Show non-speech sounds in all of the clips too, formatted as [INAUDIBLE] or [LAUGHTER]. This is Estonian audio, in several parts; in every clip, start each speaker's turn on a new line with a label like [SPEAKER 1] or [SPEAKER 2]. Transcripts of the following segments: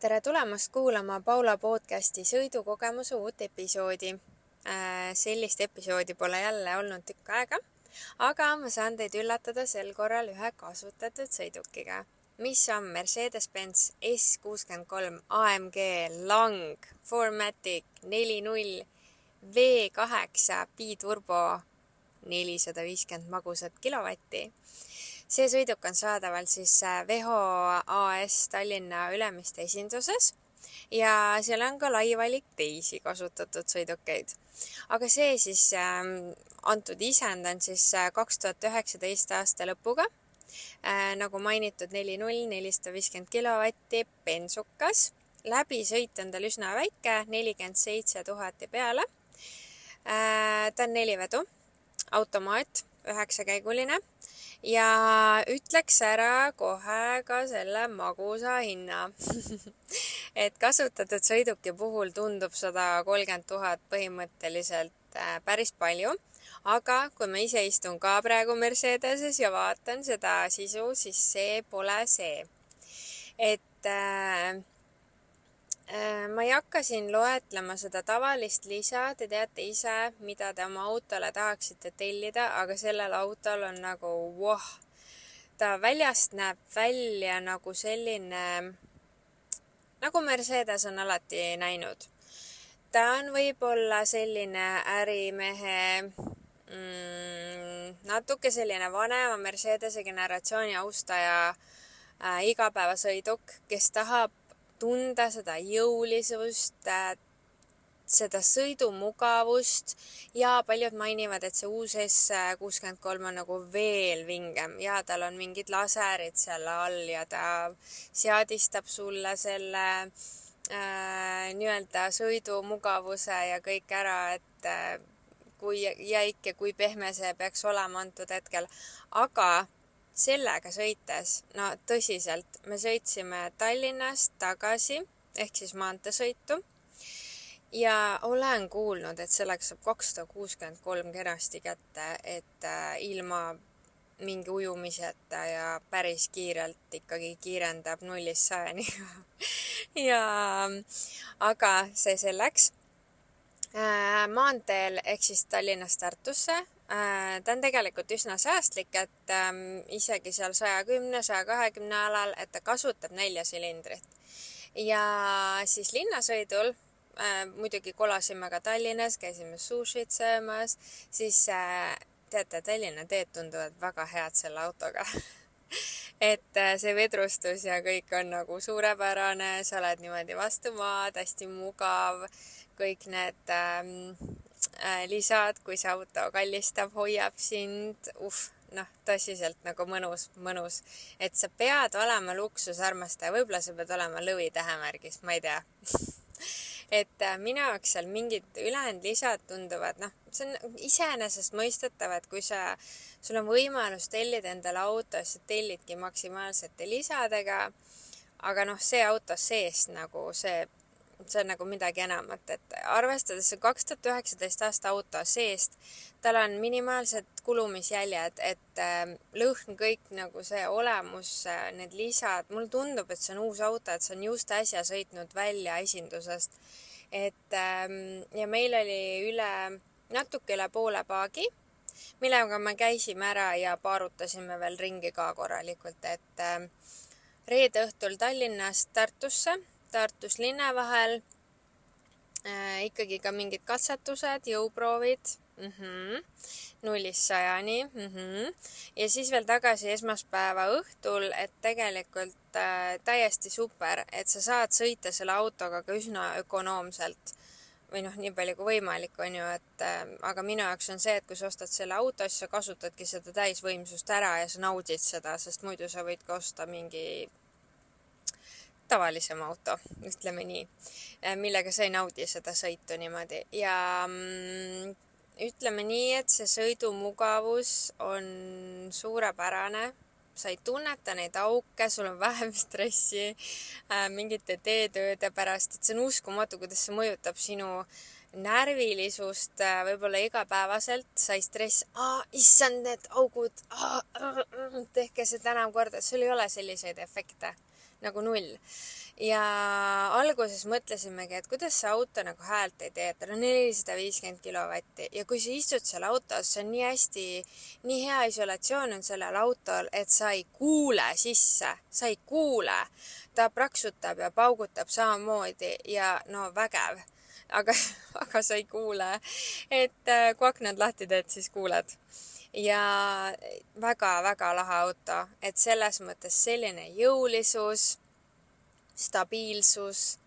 [SPEAKER 1] tere tulemast kuulama Paula podcasti sõidukogemuse uut episoodi. sellist episoodi pole jälle olnud tükk aega, aga ma saan teid üllatada sel korral ühe kasutatud sõidukiga, mis on Mercedes-Benz S kuuskümmend kolm AMG Lang Formatic neli null V kaheksa biturbo nelisada viiskümmend magusat kilovatti see sõiduk on saadaval siis Veho AS Tallinna Ülemiste esinduses ja seal on ka lai valik teisi kasutatud sõidukeid. aga see siis äh,, antud isend on siis kaks tuhat üheksateist aasta lõpuga äh,. nagu mainitud, neli null, nelisada viiskümmend kilovatti, bensukas. läbisõit on tal üsna väike, nelikümmend seitse tuhat ja peale äh,. ta on nelivedu, automaat, üheksakäiguline ja ütleks ära kohe ka selle magusa hinna [LAUGHS] et kasutatud sõiduki puhul tundub sada kolmkümmend tuhat põhimõtteliselt äh, päris palju, aga kui ma ise istun ka praegu Mercedeses ja vaatan seda sisu, siis see pole see. et äh, ma ei hakka siin loetlema seda tavalist lisa, te teate ise, mida te oma autole tahaksite tellida, aga sellel autol on nagu voh, ta väljast näeb välja nagu selline, nagu Mercedes on alati näinud. ta on võib-olla selline ärimehe mm, natuke selline vanema Mercedese generatsiooni austaja äh, igapäevasõiduk, kes tahab tunda seda jõulisust, seda sõidumugavust ja paljud mainivad, et see uus S kuuskümmend kolm on nagu veel vingem ja tal on mingid laserid seal all ja ta seadistab sulle selle äh, nii-öelda sõidumugavuse ja kõik ära, et äh, kui jäik ja kui pehme see peaks olema antud hetkel. aga sellega sõites, no tõsiselt, me sõitsime Tallinnast tagasi ehk siis maanteesõitu ja olen kuulnud, et sellega saab kakssada kuuskümmend kolm kenasti kätte, et äh, ilma mingi ujumiseta ja päris kiirelt ikkagi kiirendab nullist sajani [LAUGHS] ja aga see selleks äh,. maanteel ehk siis Tallinnast Tartusse ta on tegelikult üsna säästlik, et ähm, isegi seal saja kümne, saja kahekümne alal, et ta kasutab nelja silindrit. ja siis linnasõidul äh, muidugi kolasime ka Tallinnas, käisime sushit söömas, siis äh, teate, Tallinna teed tunduvad väga head selle autoga [LAUGHS] et äh, see vedrustus ja kõik on nagu suurepärane, sa oled niimoodi vastu maad, hästi mugav, kõik need ähm, Äh, lisad, kui see auto kallistab, hoiab sind, uh, noh, tõsiselt nagu mõnus, mõnus. et sa pead olema luksusarmastaja, võib-olla sa pead olema lõvi tähemärgist, ma ei tea [LAUGHS] et äh, minu jaoks seal mingid ülejäänud lisad tunduvad, noh, see on iseenesestmõistetav, et kui sa, sul on võimalus tellida endale auto, siis sa tellidki maksimaalsete lisadega. aga noh, see auto sees nagu see see on nagu midagi enamat, et arvestades see kaks tuhat üheksateist aasta auto seest, tal on minimaalsed kulumisjäljed, et äh, lõhn, kõik nagu see olemus äh,, need lisad, mulle tundub, et see on uus auto, et see on just äsja sõitnud välja esindusest. et ähm, ja meil oli üle, natuke üle poole paagi, millega me käisime ära ja paarutasime veel ringi ka korralikult, et äh, reede õhtul Tallinnast Tartusse Tartus linna vahel äh,. ikkagi ka mingid katsetused, jõuproovid mm. -hmm. nullist sajani mm. -hmm. ja siis veel tagasi esmaspäeva õhtul, et tegelikult äh, täiesti super, et sa saad sõita selle autoga ka üsna ökonoomselt või noh, nii palju kui võimalik, on ju, et äh, aga minu jaoks on see, et kui sa ostad selle auto, siis sa kasutadki seda täisvõimsust ära ja sa naudid seda, sest muidu sa võid ka osta mingi tavalisem auto, ütleme nii, äh, millega sa ei naudi seda sõitu niimoodi. Ja mm, ütleme nii, et see sõidumugavus on suurepärane, sa ei tunneta neid auke, sul on vähem stressi äh, mingite teetööde pärast, et see on uskumatu, kuidas see mõjutab sinu närvilisust äh, võib-olla igapäevaselt, sa ei stress, issand, need augud, tehke seda enam korda, sul ei ole selliseid efekte nagu null. ja alguses mõtlesimegi, et kuidas see auto nagu häält ei tee, et tal on nelisada viiskümmend kilovatti ja kui sa istud seal autos, see on nii hästi, nii hea isolatsioon on sellel autol, et sa ei kuule sisse, sa ei kuule. ta praksutab ja paugutab samamoodi ja no vägev aga, [LAUGHS] aga sa ei kuule. et äh, kui aknad lahti teed, siis kuuled. Ja väga-väga lahe auto, et selles mõttes selline jõulisus stabiilsus,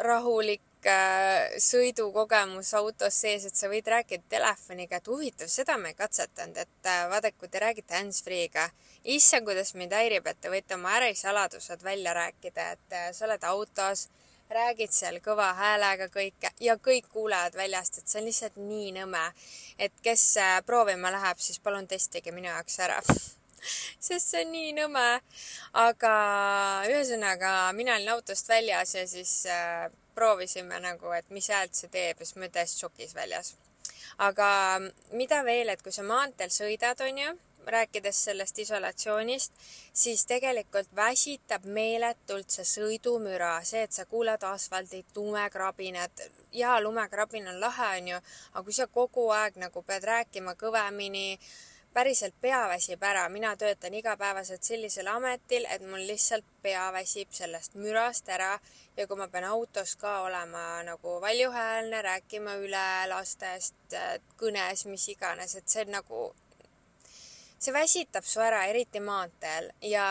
[SPEAKER 1] rahulik äh, sõidukogemus autos sees, et sa võid rääkida telefoniga, et huvitav, seda ma ei katsetanud, et äh, vaadake, kui te räägite hands-free'ga, issand, kuidas mind häirib, et te võite oma ärisaladused välja rääkida, et äh, sa oled autos, räägid seal kõva häälega kõike ja kõik kuulevad väljast, et see on lihtsalt nii nõme. et kes proovima läheb, siis palun testige minu jaoks ära [LAUGHS] sest see on nii nõme. aga ühesõnaga, mina olin autost väljas ja siis äh, proovisime nagu, et mis häält see teeb ja siis ma olin täiesti šokis väljas. aga mida veel, et kui sa maanteel sõidad, onju, rääkides sellest isolatsioonist, siis tegelikult väsitab meeletult see sõidumüra, see, et sa kuuled asfaldit, lumekrabinat. jaa, lumekrabin on lahe, onju, aga kui sa kogu aeg nagu pead rääkima kõvemini päriselt pea väsib ära, mina töötan igapäevaselt sellisel ametil, et mul lihtsalt pea väsib sellest mürast ära ja kui ma pean autos ka olema nagu valjuhäälne, rääkima üle lastest kõnes, mis iganes, et see on nagu, see väsitab su ära, eriti maanteel ja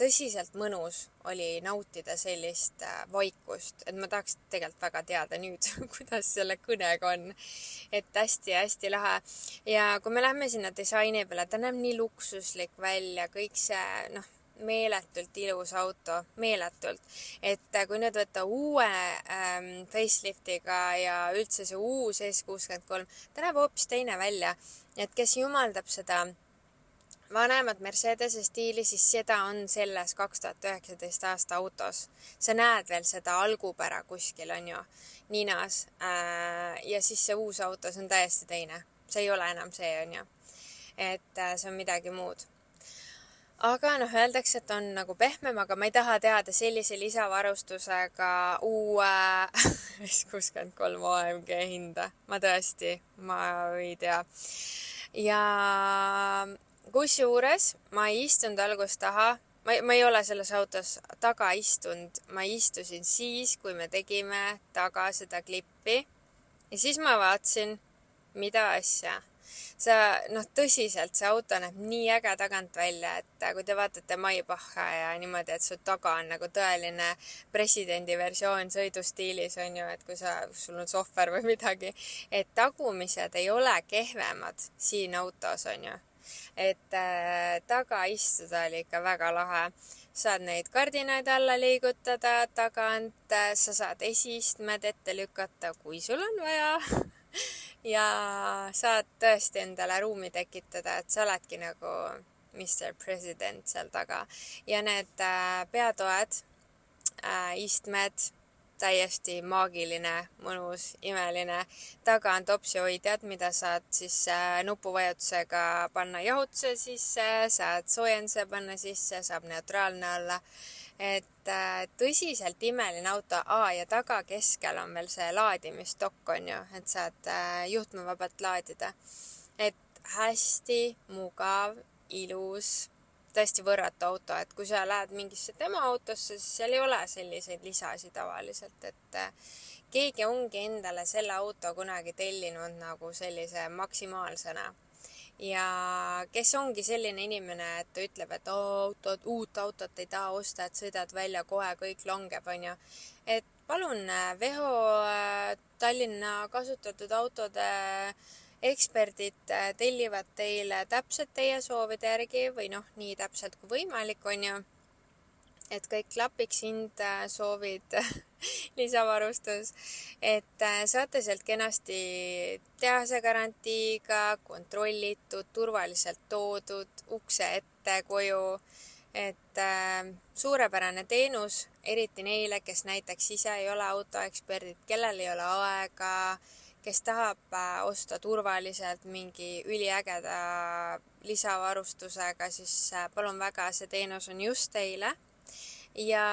[SPEAKER 1] tõsiselt mõnus oli nautida sellist äh, vaikust, et ma tahaks tegelikult väga teada nüüd, [LAUGHS] kuidas selle kõnega on. et hästi-hästi lahe. ja kui me lähme sinna disaini peale, ta näeb nii luksuslik välja, kõik see, noh, meeletult ilus auto, meeletult. et äh, kui nüüd võtta uue ähm, faceliftiga ja üldse see uus S kuuskümmend kolm, ta näeb hoopis teine välja. et kes jumaldab seda vanemat Mercedese stiili, siis seda on selles kaks tuhat üheksateist aasta autos. sa näed veel seda algupära kuskil, on ju, ninas. Äh, ja siis see uus auto, see on täiesti teine. see ei ole enam see, on ju. et äh, see on midagi muud. aga noh, öeldakse, et on nagu pehmem, aga ma ei taha teada sellise lisavarustusega uue [LAUGHS] S kuuskümmend kolm AMG hinda. ma tõesti, ma ei tea. ja kusjuures ma ei istunud algust taha, ma, ma ei ole selles autos taga istunud, ma istusin siis, kui me tegime taga seda klippi. Ja siis ma vaatasin, mida asja. sa, noh, tõsiselt, see auto näeb nii äge tagant välja, et kui te vaatate Maybacha ja niimoodi, et su taga on nagu tõeline presidendi versioon sõidustiilis, on ju, et kui sa, sul on sohver või midagi, et tagumised ei ole kehvemad siin autos, on ju et äh, taga istuda oli ikka väga lahe. saad neid kardinaid alla liigutada tagant, äh, sa saad esiistmed ette lükata, kui sul on vaja [LAUGHS] ja saad tõesti endale ruumi tekitada, et sa oledki nagu Mr President seal taga ja need äh, peatoed istmed täiesti maagiline, mõnus, imeline. taga on topsihoidjad, mida saad siis äh, nupuvajutusega panna jahutuse sisse, saad soojenduse panna sisse, saab neutraalne olla. et äh, tõsiselt imeline auto. aa, ja taga keskel on veel see laadimisdokk on ju, et saad äh, juhtmevabalt laadida. et hästi mugav, ilus täiesti võrratu auto, et kui sa lähed mingisse tema autosse, siis seal ei ole selliseid lisasid tavaliselt, et äh, keegi ongi endale selle auto kunagi tellinud nagu sellise maksimaalsena. ja kes ongi selline inimene, et ta ütleb, et autot, uut autot ei taha osta, et sõidad välja, kohe kõik langeb, onju. et palun, äh, Veho äh, Tallinna kasutatud autode äh, eksperdid äh, tellivad teile täpselt teie soovide järgi või noh, nii täpselt kui võimalik, on ju. et kõik klapiks, hind, äh, soovid [LAUGHS] lisavarustus, et äh, saate sealt kenasti tehase garantiiga, kontrollitud, turvaliselt toodud ukse ette koju et äh, suurepärane teenus, eriti neile, kes näiteks ise ei ole autoeksperdid, kellel ei ole aega kes tahab äh, osta turvaliselt mingi üliägeda lisavarustusega, siis äh, palun väga, see teenus on just teile. ja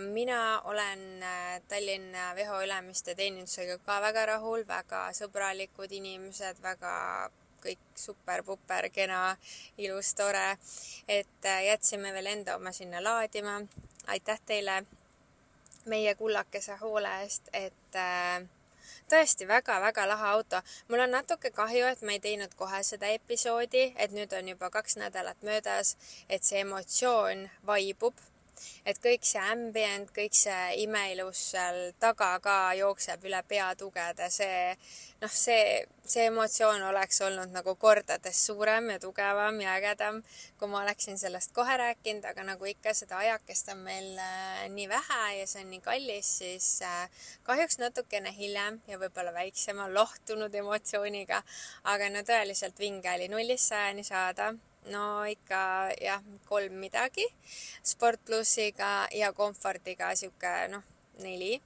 [SPEAKER 1] mina olen äh, Tallinna Veho Ülemiste teenindusega ka väga rahul, väga sõbralikud inimesed, väga kõik super-puper, kena, ilus, tore. et jätsime veel enda oma sinna laadima. aitäh teile meie kullakese hoole eest, et äh, tõesti väga-väga lahe auto. mul on natuke kahju, et ma ei teinud kohe seda episoodi, et nüüd on juba kaks nädalat möödas, et see emotsioon vaibub et kõik see ambient, kõik see imeilus seal taga ka jookseb üle peatugede, see noh, see, see emotsioon oleks olnud nagu kordades suurem ja tugevam ja ägedam, kui ma oleksin sellest kohe rääkinud, aga nagu ikka, seda ajakest on meil äh, nii vähe ja see on nii kallis, siis äh, kahjuks natukene hiljem ja võib-olla väiksema lohtunud emotsiooniga, aga no tõeliselt vinge oli nullist sajani saada no ikka jah, kolm midagi. Sport plussiga ja Comfortiga sihuke noh, neli.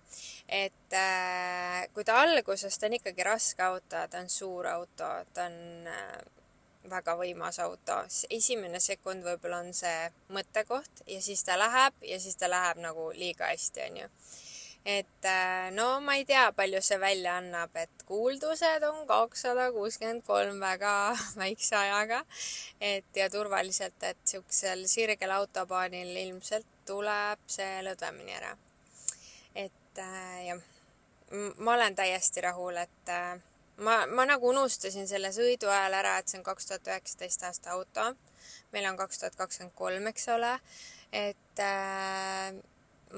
[SPEAKER 1] et äh, kui ta alguses, ta on ikkagi raske auto, ta on suur auto, ta on äh, väga võimas auto. esimene sekund võib-olla on see mõttekoht ja siis ta läheb ja siis ta läheb nagu liiga hästi, onju et äh, no ma ei tea, palju see välja annab, et kuuldused on kakssada kuuskümmend kolm väga [LAUGHS] väikse ajaga. et ja turvaliselt, et siuksel sirgel autobaanil ilmselt tuleb see lõdvemini ära. et äh, jah, ma olen täiesti rahul, et äh, ma, ma nagu unustasin selle sõidu ajal ära, et see on kaks tuhat üheksateist aasta auto. meil on kaks tuhat kakskümmend kolm, eks ole. et äh,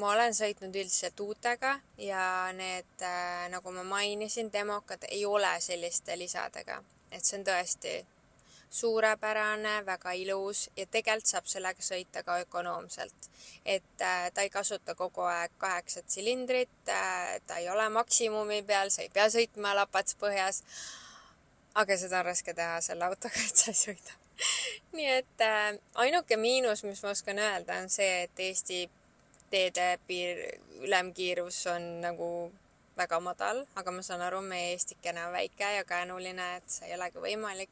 [SPEAKER 1] ma olen sõitnud üldiselt uutega ja need, äh, nagu ma mainisin, demokad ei ole selliste lisadega, et see on tõesti suurepärane, väga ilus ja tegelikult saab sellega sõita ka ökonoomselt. et äh, ta ei kasuta kogu aeg kaheksat silindrit, äh, ta ei ole maksimumi peal, sa ei pea sõitma lapats põhjas. aga seda on raske teha selle autoga, et sa ei sõida [LAUGHS] nii et ainuke miinus, mis ma oskan öelda, on see, et Eesti teede piir, ülemkiirus on nagu väga madal, aga ma saan aru, meie Eestikene on väike ja käänuline, et see ei olegi võimalik.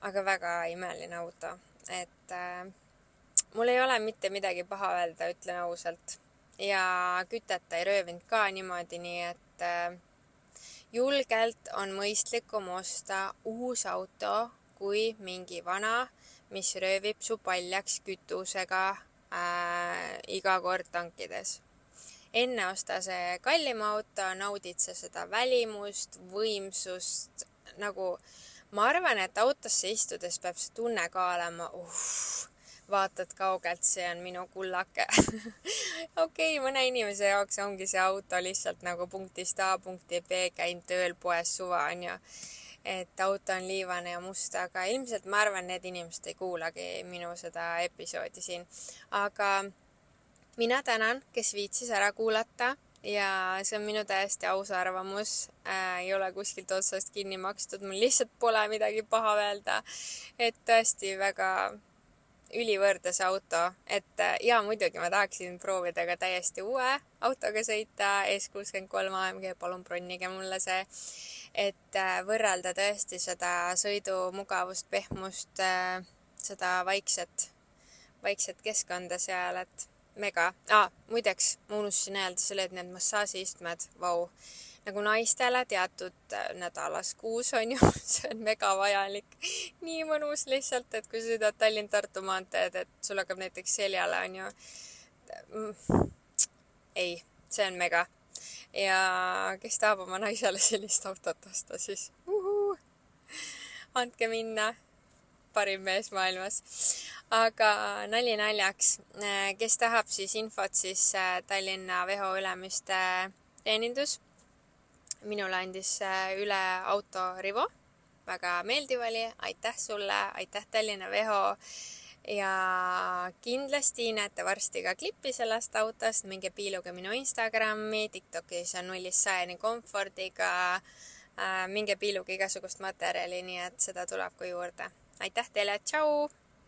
[SPEAKER 1] aga väga imeline auto, et äh, mul ei ole mitte midagi paha öelda, ütlen ausalt. ja kütet ei röövinud ka niimoodi, nii et äh, julgelt on mõistlikum osta uus auto kui mingi vana, mis röövib su paljaks kütusega äh, iga kord tankides. enne osta see kallim auto, naudid sa seda välimust, võimsust, nagu ma arvan, et autosse istudes peab see tunne ka olema uh, vaatad kaugelt, see on minu kullake. [LAUGHS] Okei okay,, mõne inimese jaoks ongi see auto lihtsalt nagu punktist A punkti B, käin tööl poes suva, onju et auto on liivane ja must, aga ilmselt ma arvan, need inimesed ei kuulagi minu seda episoodi siin. aga mina tänan, kes viitsis ära kuulata ja see on minu täiesti aus arvamus äh,. ei ole kuskilt otsast kinni makstud, mul lihtsalt pole midagi paha öelda. et tõesti väga ülivõrdes auto, et äh, ja muidugi ma tahaksin proovida ka täiesti uue autoga sõita, S63 AMG, palun bronnige mulle see et äh, võrrelda tõesti seda sõidumugavust, pehmust, äh, seda vaikset, vaikset keskkonda seal, et mega ah,. muideks, ma unustasin öelda, seal olid need massaažiistmed, vau. nagu naistele teatud äh, nädalas kuus on ju, [LAUGHS] see on mega vajalik. nii mõnus lihtsalt, et kui sõidad Tallinn-Tartu maanteed, et sul hakkab näiteks seljale on ju. Mm, ei, see on mega ja kes tahab oma naisele sellist autot osta, siis uhuu, andke minna, parim mees maailmas. aga nali naljaks, kes tahab siis infot, siis äh, Tallinna Veho Ülemiste teenindus. minule andis äh, üle auto Rivo, väga meeldiv oli, aitäh sulle, aitäh Tallinna Veho ja kindlasti näete varsti ka klippi sellest autost, minge piiluge minu Instagrami, Tiktokis on nullist sajani komfordiga äh,. minge piiluge igasugust materjali, nii et seda tuleb ka juurde. aitäh teile, tšau!